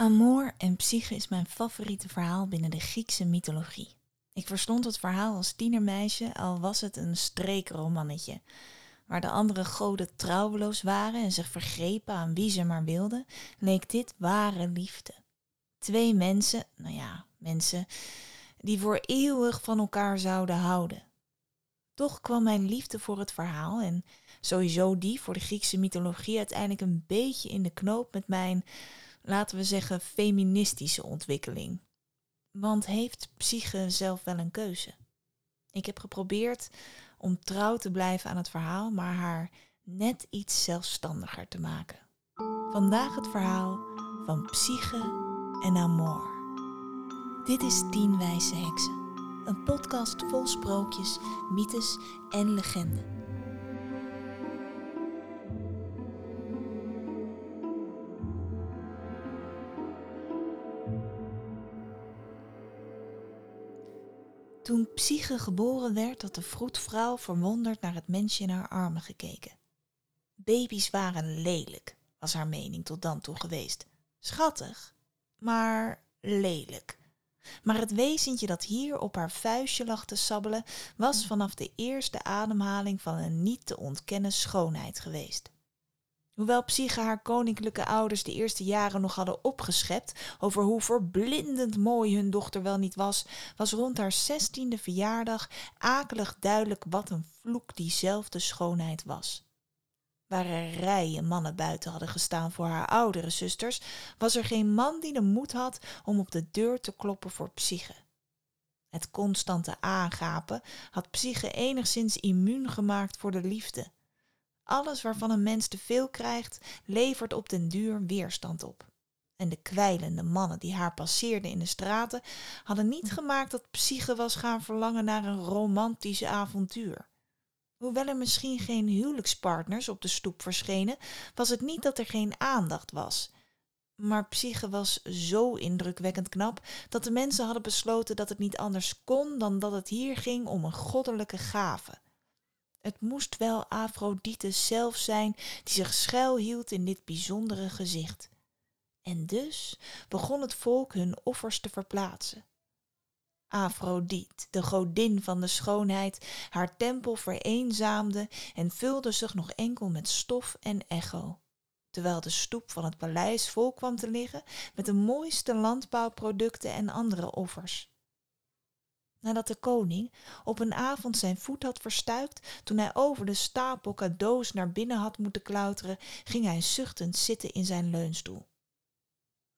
Amor en Psyche is mijn favoriete verhaal binnen de Griekse mythologie. Ik verstond het verhaal als tienermeisje, al was het een streekromannetje. Waar de andere goden trouweloos waren en zich vergrepen aan wie ze maar wilden, leek dit ware liefde. Twee mensen, nou ja, mensen, die voor eeuwig van elkaar zouden houden. Toch kwam mijn liefde voor het verhaal en sowieso die voor de Griekse mythologie uiteindelijk een beetje in de knoop met mijn laten we zeggen, feministische ontwikkeling. Want heeft Psyche zelf wel een keuze? Ik heb geprobeerd om trouw te blijven aan het verhaal, maar haar net iets zelfstandiger te maken. Vandaag het verhaal van Psyche en Amor. Dit is Tien Wijze Heksen, een podcast vol sprookjes, mythes en legenden. Toen Psyche geboren werd, had de vroedvrouw verwonderd naar het mensje in haar armen gekeken. Baby's waren lelijk, was haar mening tot dan toe geweest. Schattig, maar lelijk. Maar het wezentje dat hier op haar vuistje lag te sabbelen, was vanaf de eerste ademhaling van een niet te ontkennen schoonheid geweest. Hoewel Psyche haar koninklijke ouders de eerste jaren nog hadden opgeschept over hoe verblindend mooi hun dochter wel niet was, was rond haar zestiende verjaardag akelig duidelijk wat een vloek diezelfde schoonheid was. Waar er rijen mannen buiten hadden gestaan voor haar oudere zusters, was er geen man die de moed had om op de deur te kloppen voor Psyche. Het constante aangapen had Psyche enigszins immuun gemaakt voor de liefde alles waarvan een mens te veel krijgt, levert op den duur weerstand op. En de kwijlende mannen die haar passeerden in de straten hadden niet gemaakt dat Psyche was gaan verlangen naar een romantisch avontuur. Hoewel er misschien geen huwelijkspartners op de stoep verschenen, was het niet dat er geen aandacht was. Maar Psyche was zo indrukwekkend knap dat de mensen hadden besloten dat het niet anders kon dan dat het hier ging om een goddelijke gave. Het moest wel Afrodite zelf zijn die zich schuilhield in dit bijzondere gezicht. En dus begon het volk hun offers te verplaatsen. Afrodite, de godin van de schoonheid, haar tempel vereenzaamde en vulde zich nog enkel met stof en echo, terwijl de stoep van het paleis vol kwam te liggen met de mooiste landbouwproducten en andere offers nadat de koning op een avond zijn voet had verstuikt toen hij over de stapel cadeaus naar binnen had moeten klauteren, ging hij zuchtend zitten in zijn leunstoel.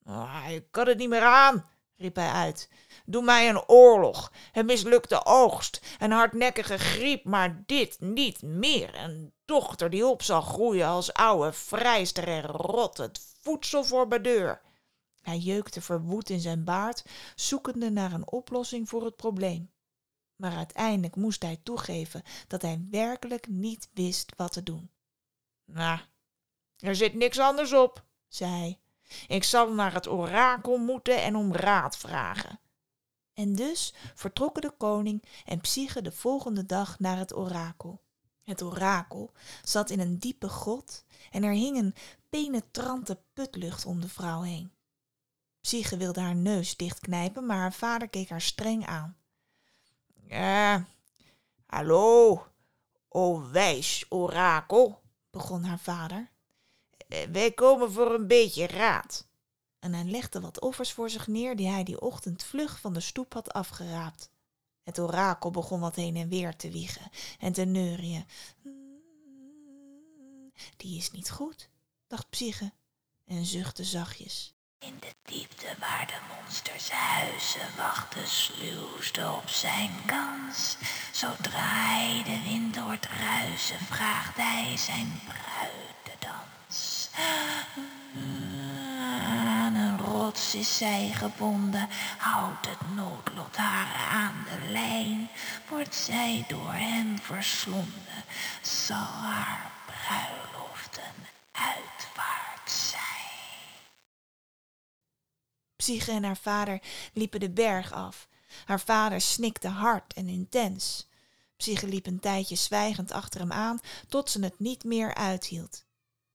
Ah, ik kan het niet meer aan, riep hij uit. Doe mij een oorlog, een mislukte oogst, een hardnekkige griep, maar dit niet meer. Een dochter die op zal groeien als oude vrijster en rot, het voedsel voor mijn deur. Hij jeukte verwoed in zijn baard, zoekende naar een oplossing voor het probleem. Maar uiteindelijk moest hij toegeven dat hij werkelijk niet wist wat te doen. Nou, er zit niks anders op, zei hij. Ik zal naar het orakel moeten en om raad vragen. En dus vertrokken de koning en Psyche de volgende dag naar het orakel. Het orakel zat in een diepe grot en er hing een penetrante putlucht om de vrouw heen. Psyche wilde haar neus dichtknijpen, maar haar vader keek haar streng aan. Ja, hallo, o wijs orakel, begon haar vader. Eh, wij komen voor een beetje raad. En hij legde wat offers voor zich neer die hij die ochtend vlug van de stoep had afgeraapt. Het orakel begon wat heen en weer te wiegen en te neurien. Die is niet goed, dacht Psyche en zuchtte zachtjes. In de diepte waar de monsters huizen wacht de sluwste op zijn kans. Zodra hij de wind hoort ruisen, vraagt hij zijn bruidendans. Aan een rots is zij gebonden, houdt het noodlot haar aan de lijn. Wordt zij door hem verslonden, zal haar bruiloften uitwaarts Psyche en haar vader liepen de berg af. Haar vader snikte hard en intens. Psyche liep een tijdje zwijgend achter hem aan, tot ze het niet meer uithield.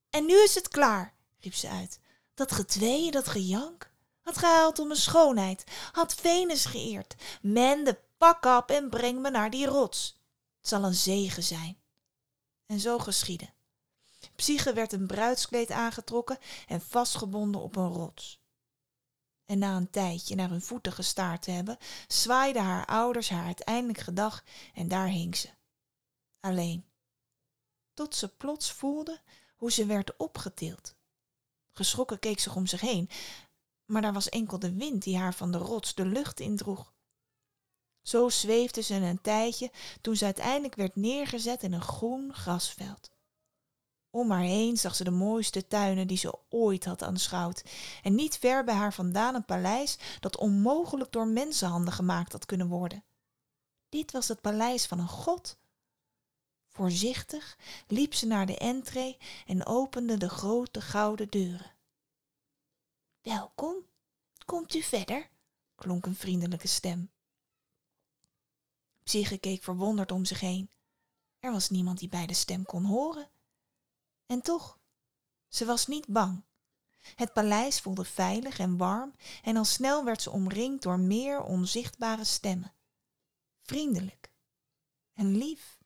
En nu is het klaar, riep ze uit. Dat getweeën, dat gejank. had gehuild om mijn schoonheid, had Venus geëerd. Mende, pak op en breng me naar die rots. Het zal een zegen zijn. En zo geschiedde. Psyche werd een bruidskleed aangetrokken en vastgebonden op een rots. En na een tijdje naar hun voeten gestaard te hebben, zwaaiden haar ouders haar uiteindelijk gedag en daar hing ze. Alleen. Tot ze plots voelde hoe ze werd opgetild. Geschrokken keek ze om zich heen, maar daar was enkel de wind die haar van de rots de lucht indroeg. Zo zweefde ze een tijdje toen ze uiteindelijk werd neergezet in een groen grasveld. Om haar heen zag ze de mooiste tuinen die ze ooit had aanschouwd. En niet ver bij haar vandaan een paleis dat onmogelijk door mensenhanden gemaakt had kunnen worden. Dit was het paleis van een god. Voorzichtig liep ze naar de entree en opende de grote gouden deuren. Welkom, komt u verder? klonk een vriendelijke stem. Psyche keek verwonderd om zich heen. Er was niemand die bij de stem kon horen. En toch, ze was niet bang. Het paleis voelde veilig en warm en al snel werd ze omringd door meer onzichtbare stemmen. Vriendelijk en lief.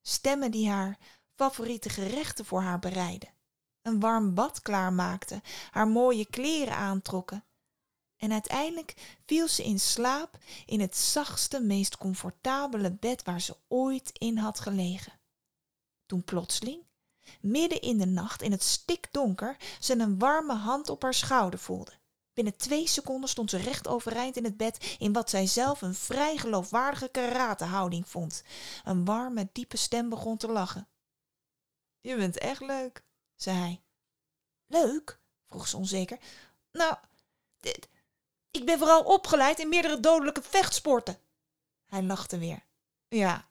Stemmen die haar favoriete gerechten voor haar bereidden, een warm bad klaarmaakten, haar mooie kleren aantrokken. En uiteindelijk viel ze in slaap in het zachtste, meest comfortabele bed waar ze ooit in had gelegen. Toen plotseling midden in de nacht in het stikdonker ze een warme hand op haar schouder voelde. Binnen twee seconden stond ze recht overeind in het bed in wat zij zelf een vrij geloofwaardige karatehouding vond. Een warme, diepe stem begon te lachen. Je bent echt leuk, zei hij. Leuk? vroeg ze onzeker. Nou, dit, ik ben vooral opgeleid in meerdere dodelijke vechtsporten. Hij lachte weer. Ja,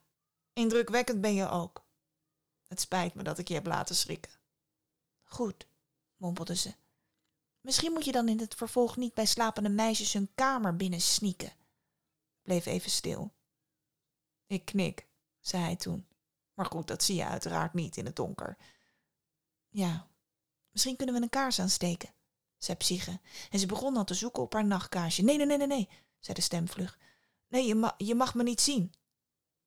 indrukwekkend ben je ook. Het spijt me dat ik je heb laten schrikken. Goed, mompelde ze. Misschien moet je dan in het vervolg niet bij slapende meisjes hun kamer binnen snieken. Bleef even stil. Ik knik, zei hij toen. Maar goed, dat zie je uiteraard niet in het donker. Ja, misschien kunnen we een kaars aansteken, zei Psyche. En ze begon al te zoeken op haar nachtkaarsje. Nee, nee, nee, nee, nee, zei de stem vlug. Nee, je, ma je mag me niet zien.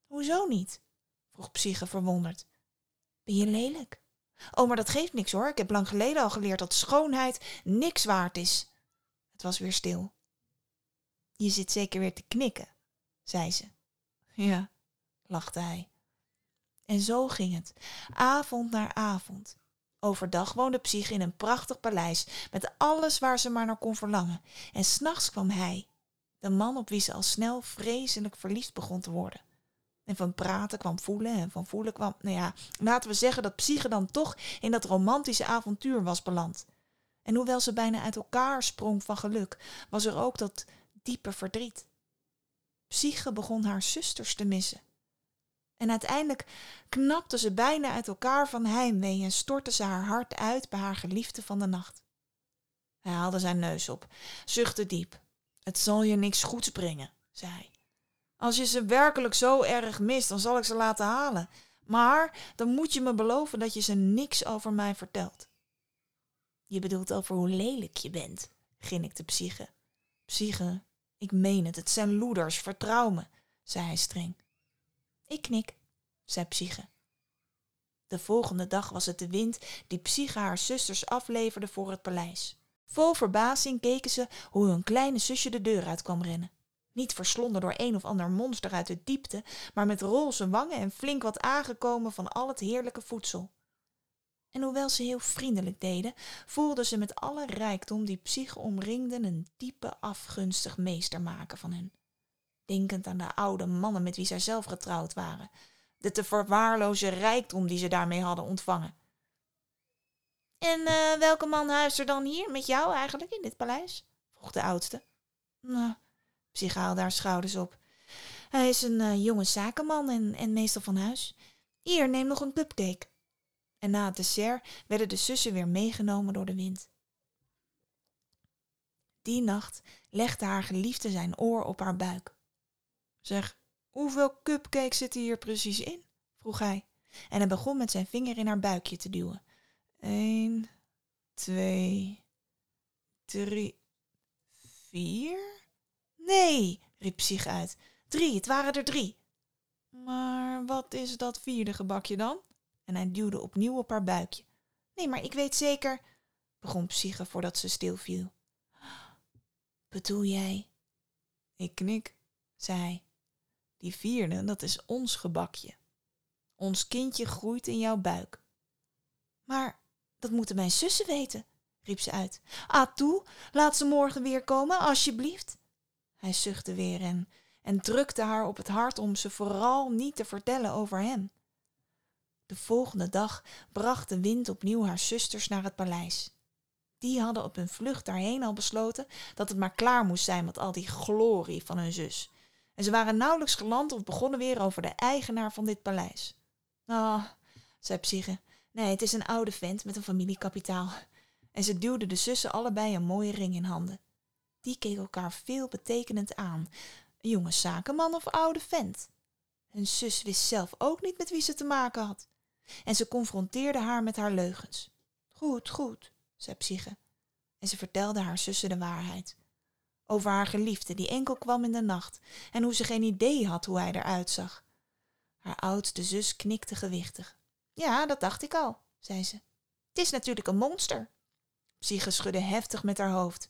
Hoezo niet? vroeg Psyche verwonderd. Ben je lelijk? Oh, maar dat geeft niks hoor. Ik heb lang geleden al geleerd dat schoonheid niks waard is. Het was weer stil. Je zit zeker weer te knikken, zei ze. Ja, lachte hij. En zo ging het, avond na avond. Overdag woonde Psyche in een prachtig paleis met alles waar ze maar naar kon verlangen. En s'nachts kwam hij, de man op wie ze al snel vreselijk verliefd begon te worden. En van praten kwam voelen en van voelen kwam, nou ja, laten we zeggen dat Psyche dan toch in dat romantische avontuur was beland. En hoewel ze bijna uit elkaar sprong van geluk, was er ook dat diepe verdriet. Psyche begon haar zusters te missen. En uiteindelijk knapte ze bijna uit elkaar van heimwee en stortte ze haar hart uit bij haar geliefde van de nacht. Hij haalde zijn neus op, zuchtte diep. Het zal je niks goeds brengen, zei hij. Als je ze werkelijk zo erg mist, dan zal ik ze laten halen. Maar dan moet je me beloven dat je ze niks over mij vertelt. Je bedoelt over hoe lelijk je bent, grinnikte Psyche. Psyche, ik meen het, het zijn loeders, vertrouw me, zei hij streng. Ik knik, zei Psyche. De volgende dag was het de wind die Psyche haar zusters afleverde voor het paleis. Vol verbazing keken ze hoe hun kleine zusje de deur uit kwam rennen. Niet verslonden door een of ander monster uit de diepte, maar met roze wangen en flink wat aangekomen van al het heerlijke voedsel. En hoewel ze heel vriendelijk deden, voelden ze met alle rijkdom die psyche omringde een diepe afgunstig meester maken van hen. Denkend aan de oude mannen met wie zij zelf getrouwd waren, de te verwaarloze rijkdom die ze daarmee hadden ontvangen. En uh, welke man huist er dan hier met jou eigenlijk in dit paleis? vroeg de oudste. Nou, Psyche haalde haar schouders op. Hij is een uh, jonge zakenman en, en meester van huis. Hier, neem nog een cupcake. En na het dessert werden de zussen weer meegenomen door de wind. Die nacht legde haar geliefde zijn oor op haar buik. Zeg, hoeveel cupcakes zitten hier precies in? vroeg hij. En hij begon met zijn vinger in haar buikje te duwen. Eén, twee, drie. Vier? Nee, riep Psyche uit. Drie, het waren er drie. Maar wat is dat vierde gebakje dan? En hij duwde opnieuw op haar buikje. Nee, maar ik weet zeker, begon Psyche voordat ze stilviel. Bedoel jij? Ik knik, zei hij. Die vierde, dat is ons gebakje. Ons kindje groeit in jouw buik. Maar dat moeten mijn zussen weten, riep ze uit. Ah, toe, laat ze morgen weer komen, alsjeblieft. Hij zuchtte weer en, en drukte haar op het hart om ze vooral niet te vertellen over hem. De volgende dag bracht de wind opnieuw haar zusters naar het paleis. Die hadden op hun vlucht daarheen al besloten dat het maar klaar moest zijn met al die glorie van hun zus. En ze waren nauwelijks geland of begonnen weer over de eigenaar van dit paleis. Ah, zei Psyche, nee, het is een oude vent met een familiekapitaal. En ze duwde de zussen allebei een mooie ring in handen. Die keken elkaar veelbetekenend aan. Jonge zakenman of oude vent? Hun zus wist zelf ook niet met wie ze te maken had. En ze confronteerde haar met haar leugens. Goed, goed, zei Psyche. En ze vertelde haar zussen de waarheid. Over haar geliefde die enkel kwam in de nacht en hoe ze geen idee had hoe hij eruit zag. Haar oudste zus knikte gewichtig. Ja, dat dacht ik al, zei ze. Het is natuurlijk een monster. Psyche schudde heftig met haar hoofd.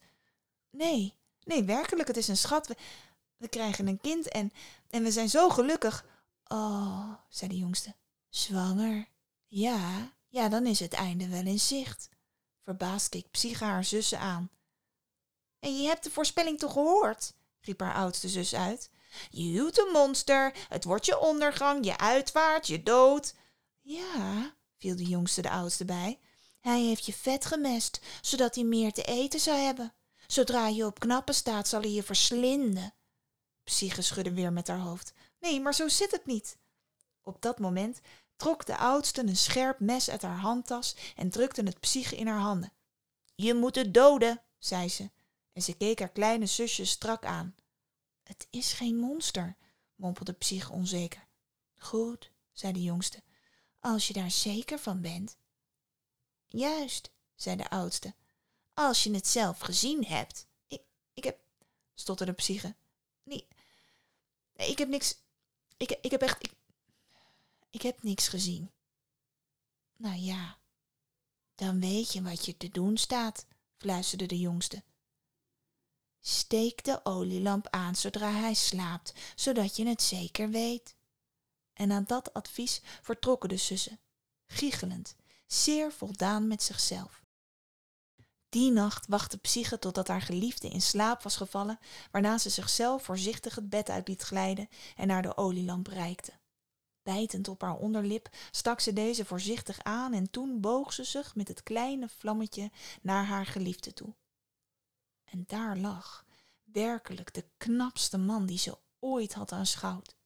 Nee, nee, werkelijk, het is een schat. We, we krijgen een kind en, en we zijn zo gelukkig. Oh, zei de jongste. Zwanger? Ja, ja, dan is het einde wel in zicht. Verbaasd keek Psyche haar zussen aan. En je hebt de voorspelling toch gehoord? riep haar oudste zus uit. Je huwt een monster, het wordt je ondergang, je uitvaart, je dood. Ja, viel de jongste de oudste bij. Hij heeft je vet gemest, zodat hij meer te eten zou hebben. Zodra je op knappen staat, zal hij je verslinden. Psyche schudde weer met haar hoofd. Nee, maar zo zit het niet. Op dat moment trok de oudste een scherp mes uit haar handtas en drukte het Psyche in haar handen. Je moet het doden, zei ze, en ze keek haar kleine zusje strak aan. Het is geen monster, mompelde Psyche onzeker. Goed, zei de jongste, als je daar zeker van bent. Juist, zei de oudste, als je het zelf gezien hebt. Ik, ik heb, stotterde Psyche. Nee, ik heb niks, ik, ik heb echt, ik, ik heb niks gezien. Nou ja, dan weet je wat je te doen staat, fluisterde de jongste. Steek de olielamp aan zodra hij slaapt, zodat je het zeker weet. En aan dat advies vertrokken de zussen, giechelend, zeer voldaan met zichzelf. Die nacht wachtte Psyche totdat haar geliefde in slaap was gevallen, waarna ze zichzelf voorzichtig het bed uit liet glijden en naar de olielamp reikte. Bijtend op haar onderlip stak ze deze voorzichtig aan en toen boog ze zich met het kleine vlammetje naar haar geliefde toe. En daar lag werkelijk de knapste man die ze ooit had aanschouwd.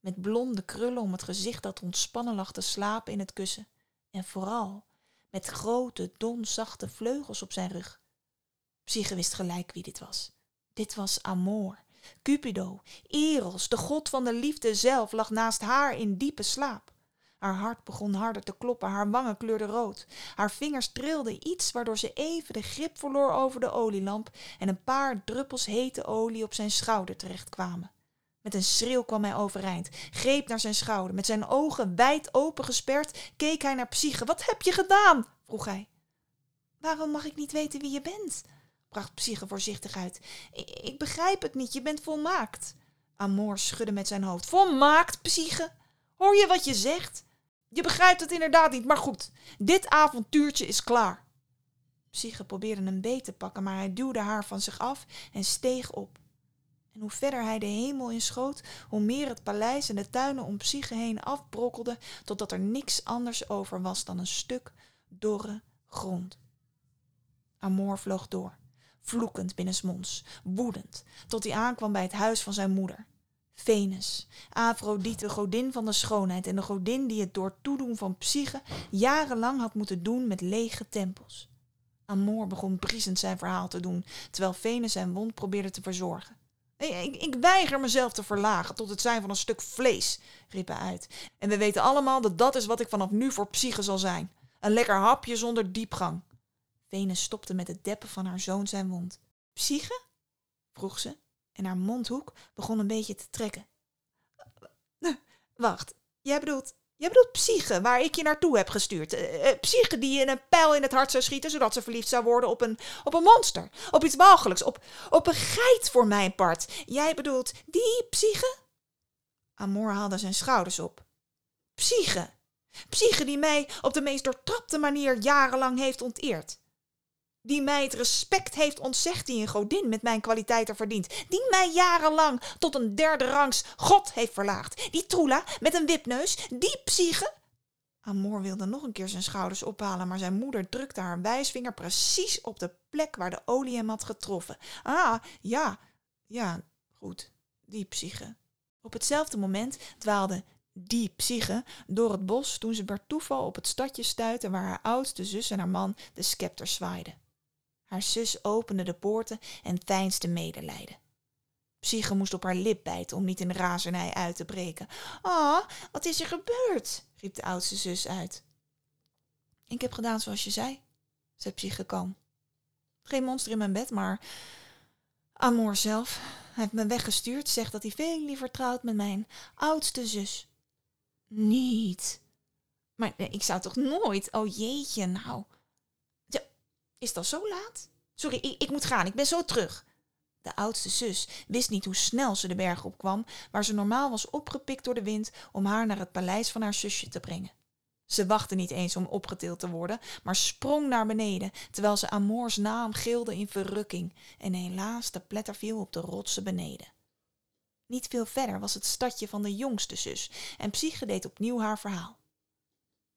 Met blonde krullen om het gezicht dat ontspannen lag te slapen in het kussen. En vooral met grote, donzachte vleugels op zijn rug. Psyche wist gelijk wie dit was. Dit was Amor. Cupido, Eros, de god van de liefde zelf, lag naast haar in diepe slaap. Haar hart begon harder te kloppen, haar wangen kleurden rood. Haar vingers trilden iets waardoor ze even de grip verloor over de olielamp en een paar druppels hete olie op zijn schouder terechtkwamen. Met een schreeuw kwam hij overeind, greep naar zijn schouder. Met zijn ogen wijd open gesperd keek hij naar Psyche. Wat heb je gedaan? vroeg hij. Waarom mag ik niet weten wie je bent? bracht Psyche voorzichtig uit. Ik, begrijp het niet, je bent volmaakt. Amor schudde met zijn hoofd. Volmaakt, Psyche? Hoor je wat je zegt? Je begrijpt het inderdaad niet, maar goed. Dit avontuurtje is klaar. Psyche probeerde een beet te pakken, maar hij duwde haar van zich af en steeg op. En hoe verder hij de hemel inschoot, hoe meer het paleis en de tuinen om Psyche heen afbrokkelden, totdat er niks anders over was dan een stuk dorre grond. Amor vloog door, vloekend binnensmonds, woedend, tot hij aankwam bij het huis van zijn moeder. Venus, Afrodite, godin van de schoonheid en de godin die het door toedoen van Psyche jarenlang had moeten doen met lege tempels. Amor begon briesend zijn verhaal te doen, terwijl Venus zijn wond probeerde te verzorgen. Ik, ik, weiger mezelf te verlagen tot het zijn van een stuk vlees, riep hij uit. En we weten allemaal dat dat is wat ik vanaf nu voor Psyche zal zijn. Een lekker hapje zonder diepgang. Venus stopte met het deppen van haar zoon zijn wond. Psyche? vroeg ze en haar mondhoek begon een beetje te trekken. Wacht, jij bedoelt, jij bedoelt Psyche, waar ik je naartoe heb gestuurd. Uh, Psyche die je een pijl in het hart zou schieten, zodat ze verliefd zou worden op een, op een monster. Op iets walgelijks, op, op een geit voor mijn part. Jij bedoelt die Psyche? Amor haalde zijn schouders op. Psyche. Psyche die mij op de meest doortrapte manier jarenlang heeft onteerd die mij het respect heeft ontzegd die een godin met mijn kwaliteiten verdient, die mij jarenlang tot een derde rangs god heeft verlaagd, die Troela met een wipneus, die psyche. Amor wilde nog een keer zijn schouders ophalen, maar zijn moeder drukte haar wijsvinger precies op de plek waar de olie hem had getroffen. Ah, ja, ja, goed, die psyche. Op hetzelfde moment dwaalde die psyche door het bos toen ze per toeval op het stadje stuitte waar haar oudste zus en haar man de scepter zwaaiden. Haar zus opende de poorten en deinsde medelijden. Psyche moest op haar lip bijten om niet in razernij uit te breken. Ah, wat is er gebeurd? riep de oudste zus uit. Ik heb gedaan zoals je zei, zei Psyche kalm. Geen monster in mijn bed, maar Amor zelf. Hij heeft me weggestuurd, zegt dat hij veel liever trouwt met mijn oudste zus. Niet. Maar ik zou toch nooit. Oh jeetje, nou. Is al zo laat? Sorry, ik, ik moet gaan. Ik ben zo terug. De oudste zus wist niet hoe snel ze de berg opkwam, waar ze normaal was opgepikt door de wind om haar naar het paleis van haar zusje te brengen. Ze wachtte niet eens om opgetild te worden, maar sprong naar beneden, terwijl ze Amoors naam gilde in verrukking en helaas de pletter viel op de rotsen beneden. Niet veel verder was het stadje van de jongste zus en Psyche deed opnieuw haar verhaal.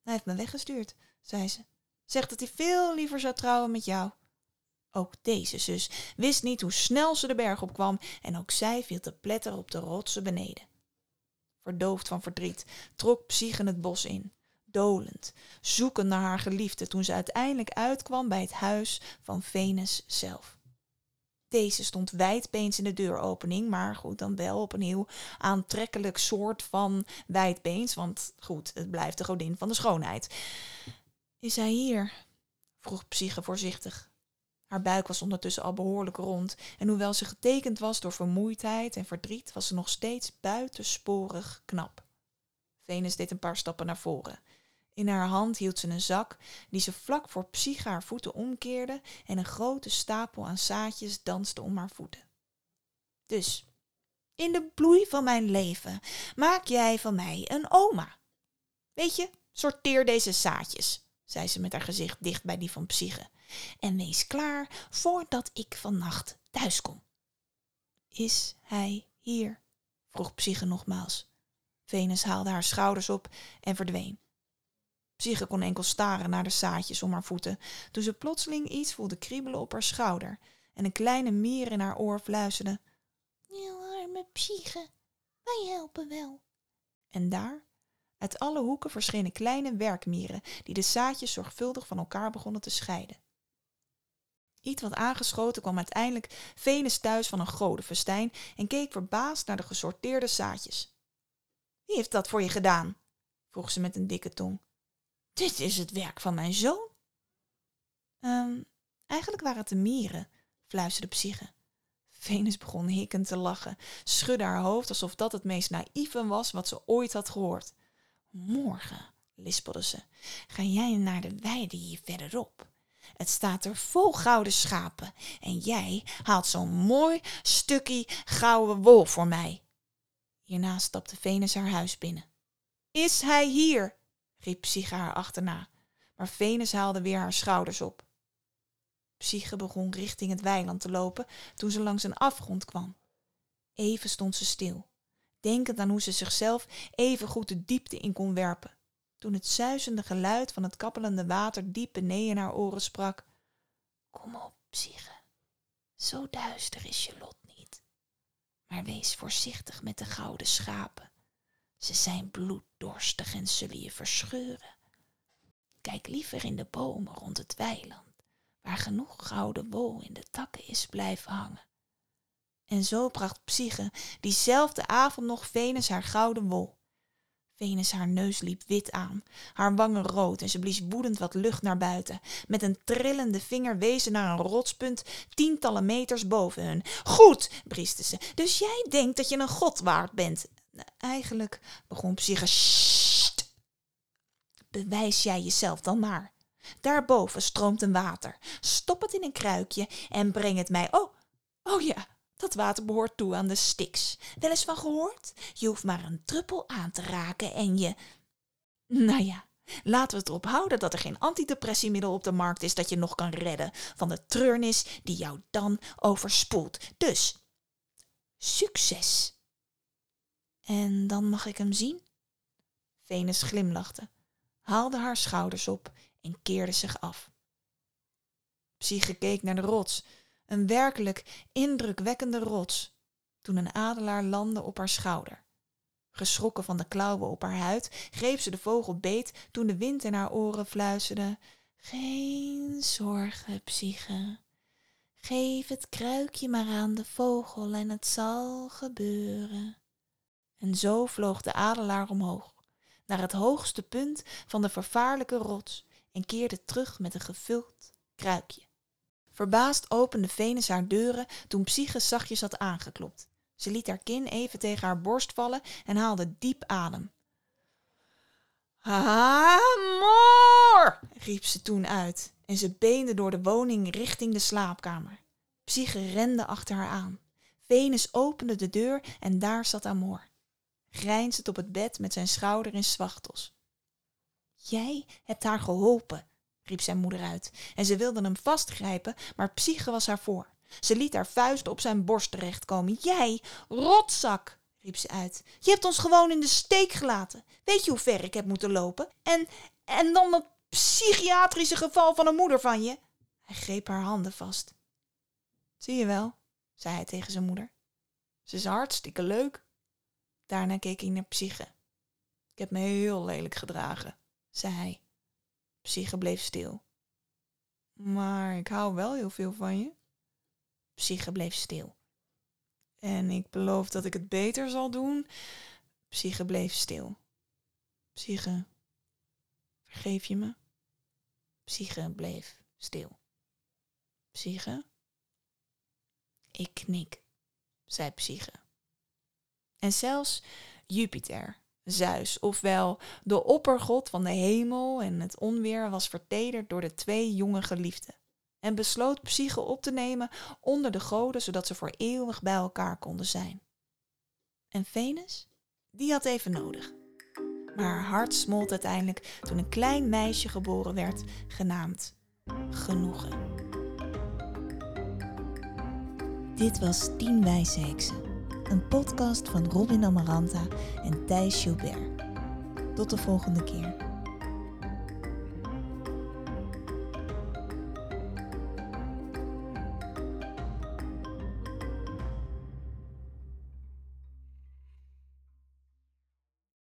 Hij heeft me weggestuurd, zei ze zegt dat hij veel liever zou trouwen met jou. Ook deze zus wist niet hoe snel ze de berg opkwam en ook zij viel te pletter op de rotsen beneden. Verdoofd van verdriet trok Psyche het bos in, dolend, zoekend naar haar geliefde toen ze uiteindelijk uitkwam bij het huis van Venus zelf. Deze stond wijdbeens in de deuropening, maar goed, dan wel op een heel aantrekkelijk soort van wijdbeens, want goed, het blijft de godin van de schoonheid. Is hij hier? vroeg Psyche voorzichtig. Haar buik was ondertussen al behoorlijk rond en hoewel ze getekend was door vermoeidheid en verdriet, was ze nog steeds buitensporig knap. Venus deed een paar stappen naar voren. In haar hand hield ze een zak die ze vlak voor Psyche haar voeten omkeerde en een grote stapel aan zaadjes danste om haar voeten. Dus, in de bloei van mijn leven maak jij van mij een oma. Weet je, sorteer deze zaadjes zei ze met haar gezicht dicht bij die van Psyche. En wees klaar voordat ik vannacht thuis kom. Is hij hier? vroeg Psyche nogmaals. Venus haalde haar schouders op en verdween. Psyche kon enkel staren naar de zaadjes om haar voeten, toen ze plotseling iets voelde kriebelen op haar schouder en een kleine mier in haar oor fluisterde. arme Psyche, wij helpen wel. En daar, uit alle hoeken verschenen kleine werkmieren die de zaadjes zorgvuldig van elkaar begonnen te scheiden. Iets wat aangeschoten kwam uiteindelijk Venus thuis van een godenfestijn en keek verbaasd naar de gesorteerde zaadjes. Wie heeft dat voor je gedaan? vroeg ze met een dikke tong. Dit is het werk van mijn zoon. Um, eigenlijk waren het de mieren, fluisterde Psyche. Venus begon hikkend te lachen, schudde haar hoofd alsof dat het meest naïeve was wat ze ooit had gehoord. Morgen, lispelde ze, ga jij naar de weide hier verderop. Het staat er vol gouden schapen en jij haalt zo'n mooi stukje gouden wol voor mij. Hierna stapte Venus haar huis binnen. Is hij hier? riep Psyche haar achterna, maar Venus haalde weer haar schouders op. Psyche begon richting het weiland te lopen toen ze langs een afgrond kwam. Even stond ze stil denkend aan hoe ze zichzelf even goed de diepte in kon werpen. Toen het zuizende geluid van het kappelende water diep beneden in haar oren sprak. Kom op, Psyche. Zo duister is je lot niet. Maar wees voorzichtig met de gouden schapen. Ze zijn bloeddorstig en zullen je verscheuren. Kijk liever in de bomen rond het weiland, waar genoeg gouden wol in de takken is blijven hangen. En zo bracht Psyche diezelfde avond nog Venus haar gouden wol. Venus haar neus liep wit aan, haar wangen rood en ze blies woedend wat lucht naar buiten. Met een trillende vinger wees ze naar een rotspunt tientallen meters boven hun. Goed, brieste ze, dus jij denkt dat je een god waard bent. Eigenlijk, begon Psyche, Sst. bewijs jij jezelf dan maar. Daarboven stroomt een water. Stop het in een kruikje en breng het mij. Oh, oh ja, dat water behoort toe aan de Styx. Wel eens van gehoord? Je hoeft maar een druppel aan te raken en je. Nou ja, laten we het erop houden dat er geen antidepressiemiddel op de markt is dat je nog kan redden van de treurnis die jou dan overspoelt. Dus, succes! En dan mag ik hem zien? Venus glimlachte, haalde haar schouders op en keerde zich af. Psyche keek naar de rots, een werkelijk indrukwekkende rots, toen een adelaar landde op haar schouder. Geschrokken van de klauwen op haar huid, greep ze de vogel beet toen de wind in haar oren fluisterde: Geen zorgen, Psyche. Geef het kruikje maar aan de vogel en het zal gebeuren. En zo vloog de adelaar omhoog, naar het hoogste punt van de vervaarlijke rots en keerde terug met een gevuld kruikje. Verbaasd opende Venus haar deuren toen Psyche zachtjes had aangeklopt. Ze liet haar kin even tegen haar borst vallen en haalde diep adem. Amor! riep ze toen uit en ze beende door de woning richting de slaapkamer. Psyche rende achter haar aan. Venus opende de deur en daar zat Amor, grijnzend op het bed met zijn schouder in zwachtels. Jij hebt haar geholpen, riep zijn moeder uit. En ze wilde hem vastgrijpen, maar Psyche was haar voor. Ze liet haar vuist op zijn borst terechtkomen. Jij, rotzak, riep ze uit. Je hebt ons gewoon in de steek gelaten. Weet je hoe ver ik heb moeten lopen? En, en dan dat psychiatrische geval van een moeder van je. Hij greep haar handen vast. Zie je wel, zei hij tegen zijn moeder. Ze is hartstikke leuk. Daarna keek hij naar Psyche. Ik heb me heel lelijk gedragen, zei hij. Psyche bleef stil. Maar ik hou wel heel veel van je. Psyche bleef stil. En ik beloof dat ik het beter zal doen. Psyche bleef stil. Psyche, vergeef je me? Psyche bleef stil. Psyche? Ik knik, zei Psyche. En zelfs Jupiter, Zeus, ofwel de oppergod van de hemel en het onweer, was vertederd door de twee jonge geliefden en besloot Psyche op te nemen onder de goden, zodat ze voor eeuwig bij elkaar konden zijn. En Venus? Die had even nodig. Maar haar hart smolt uiteindelijk toen een klein meisje geboren werd, genaamd Genoegen. Dit was Tien Wijze Heksen een podcast van Robin Amaranta en Thijs Gilbert. Tot de volgende keer.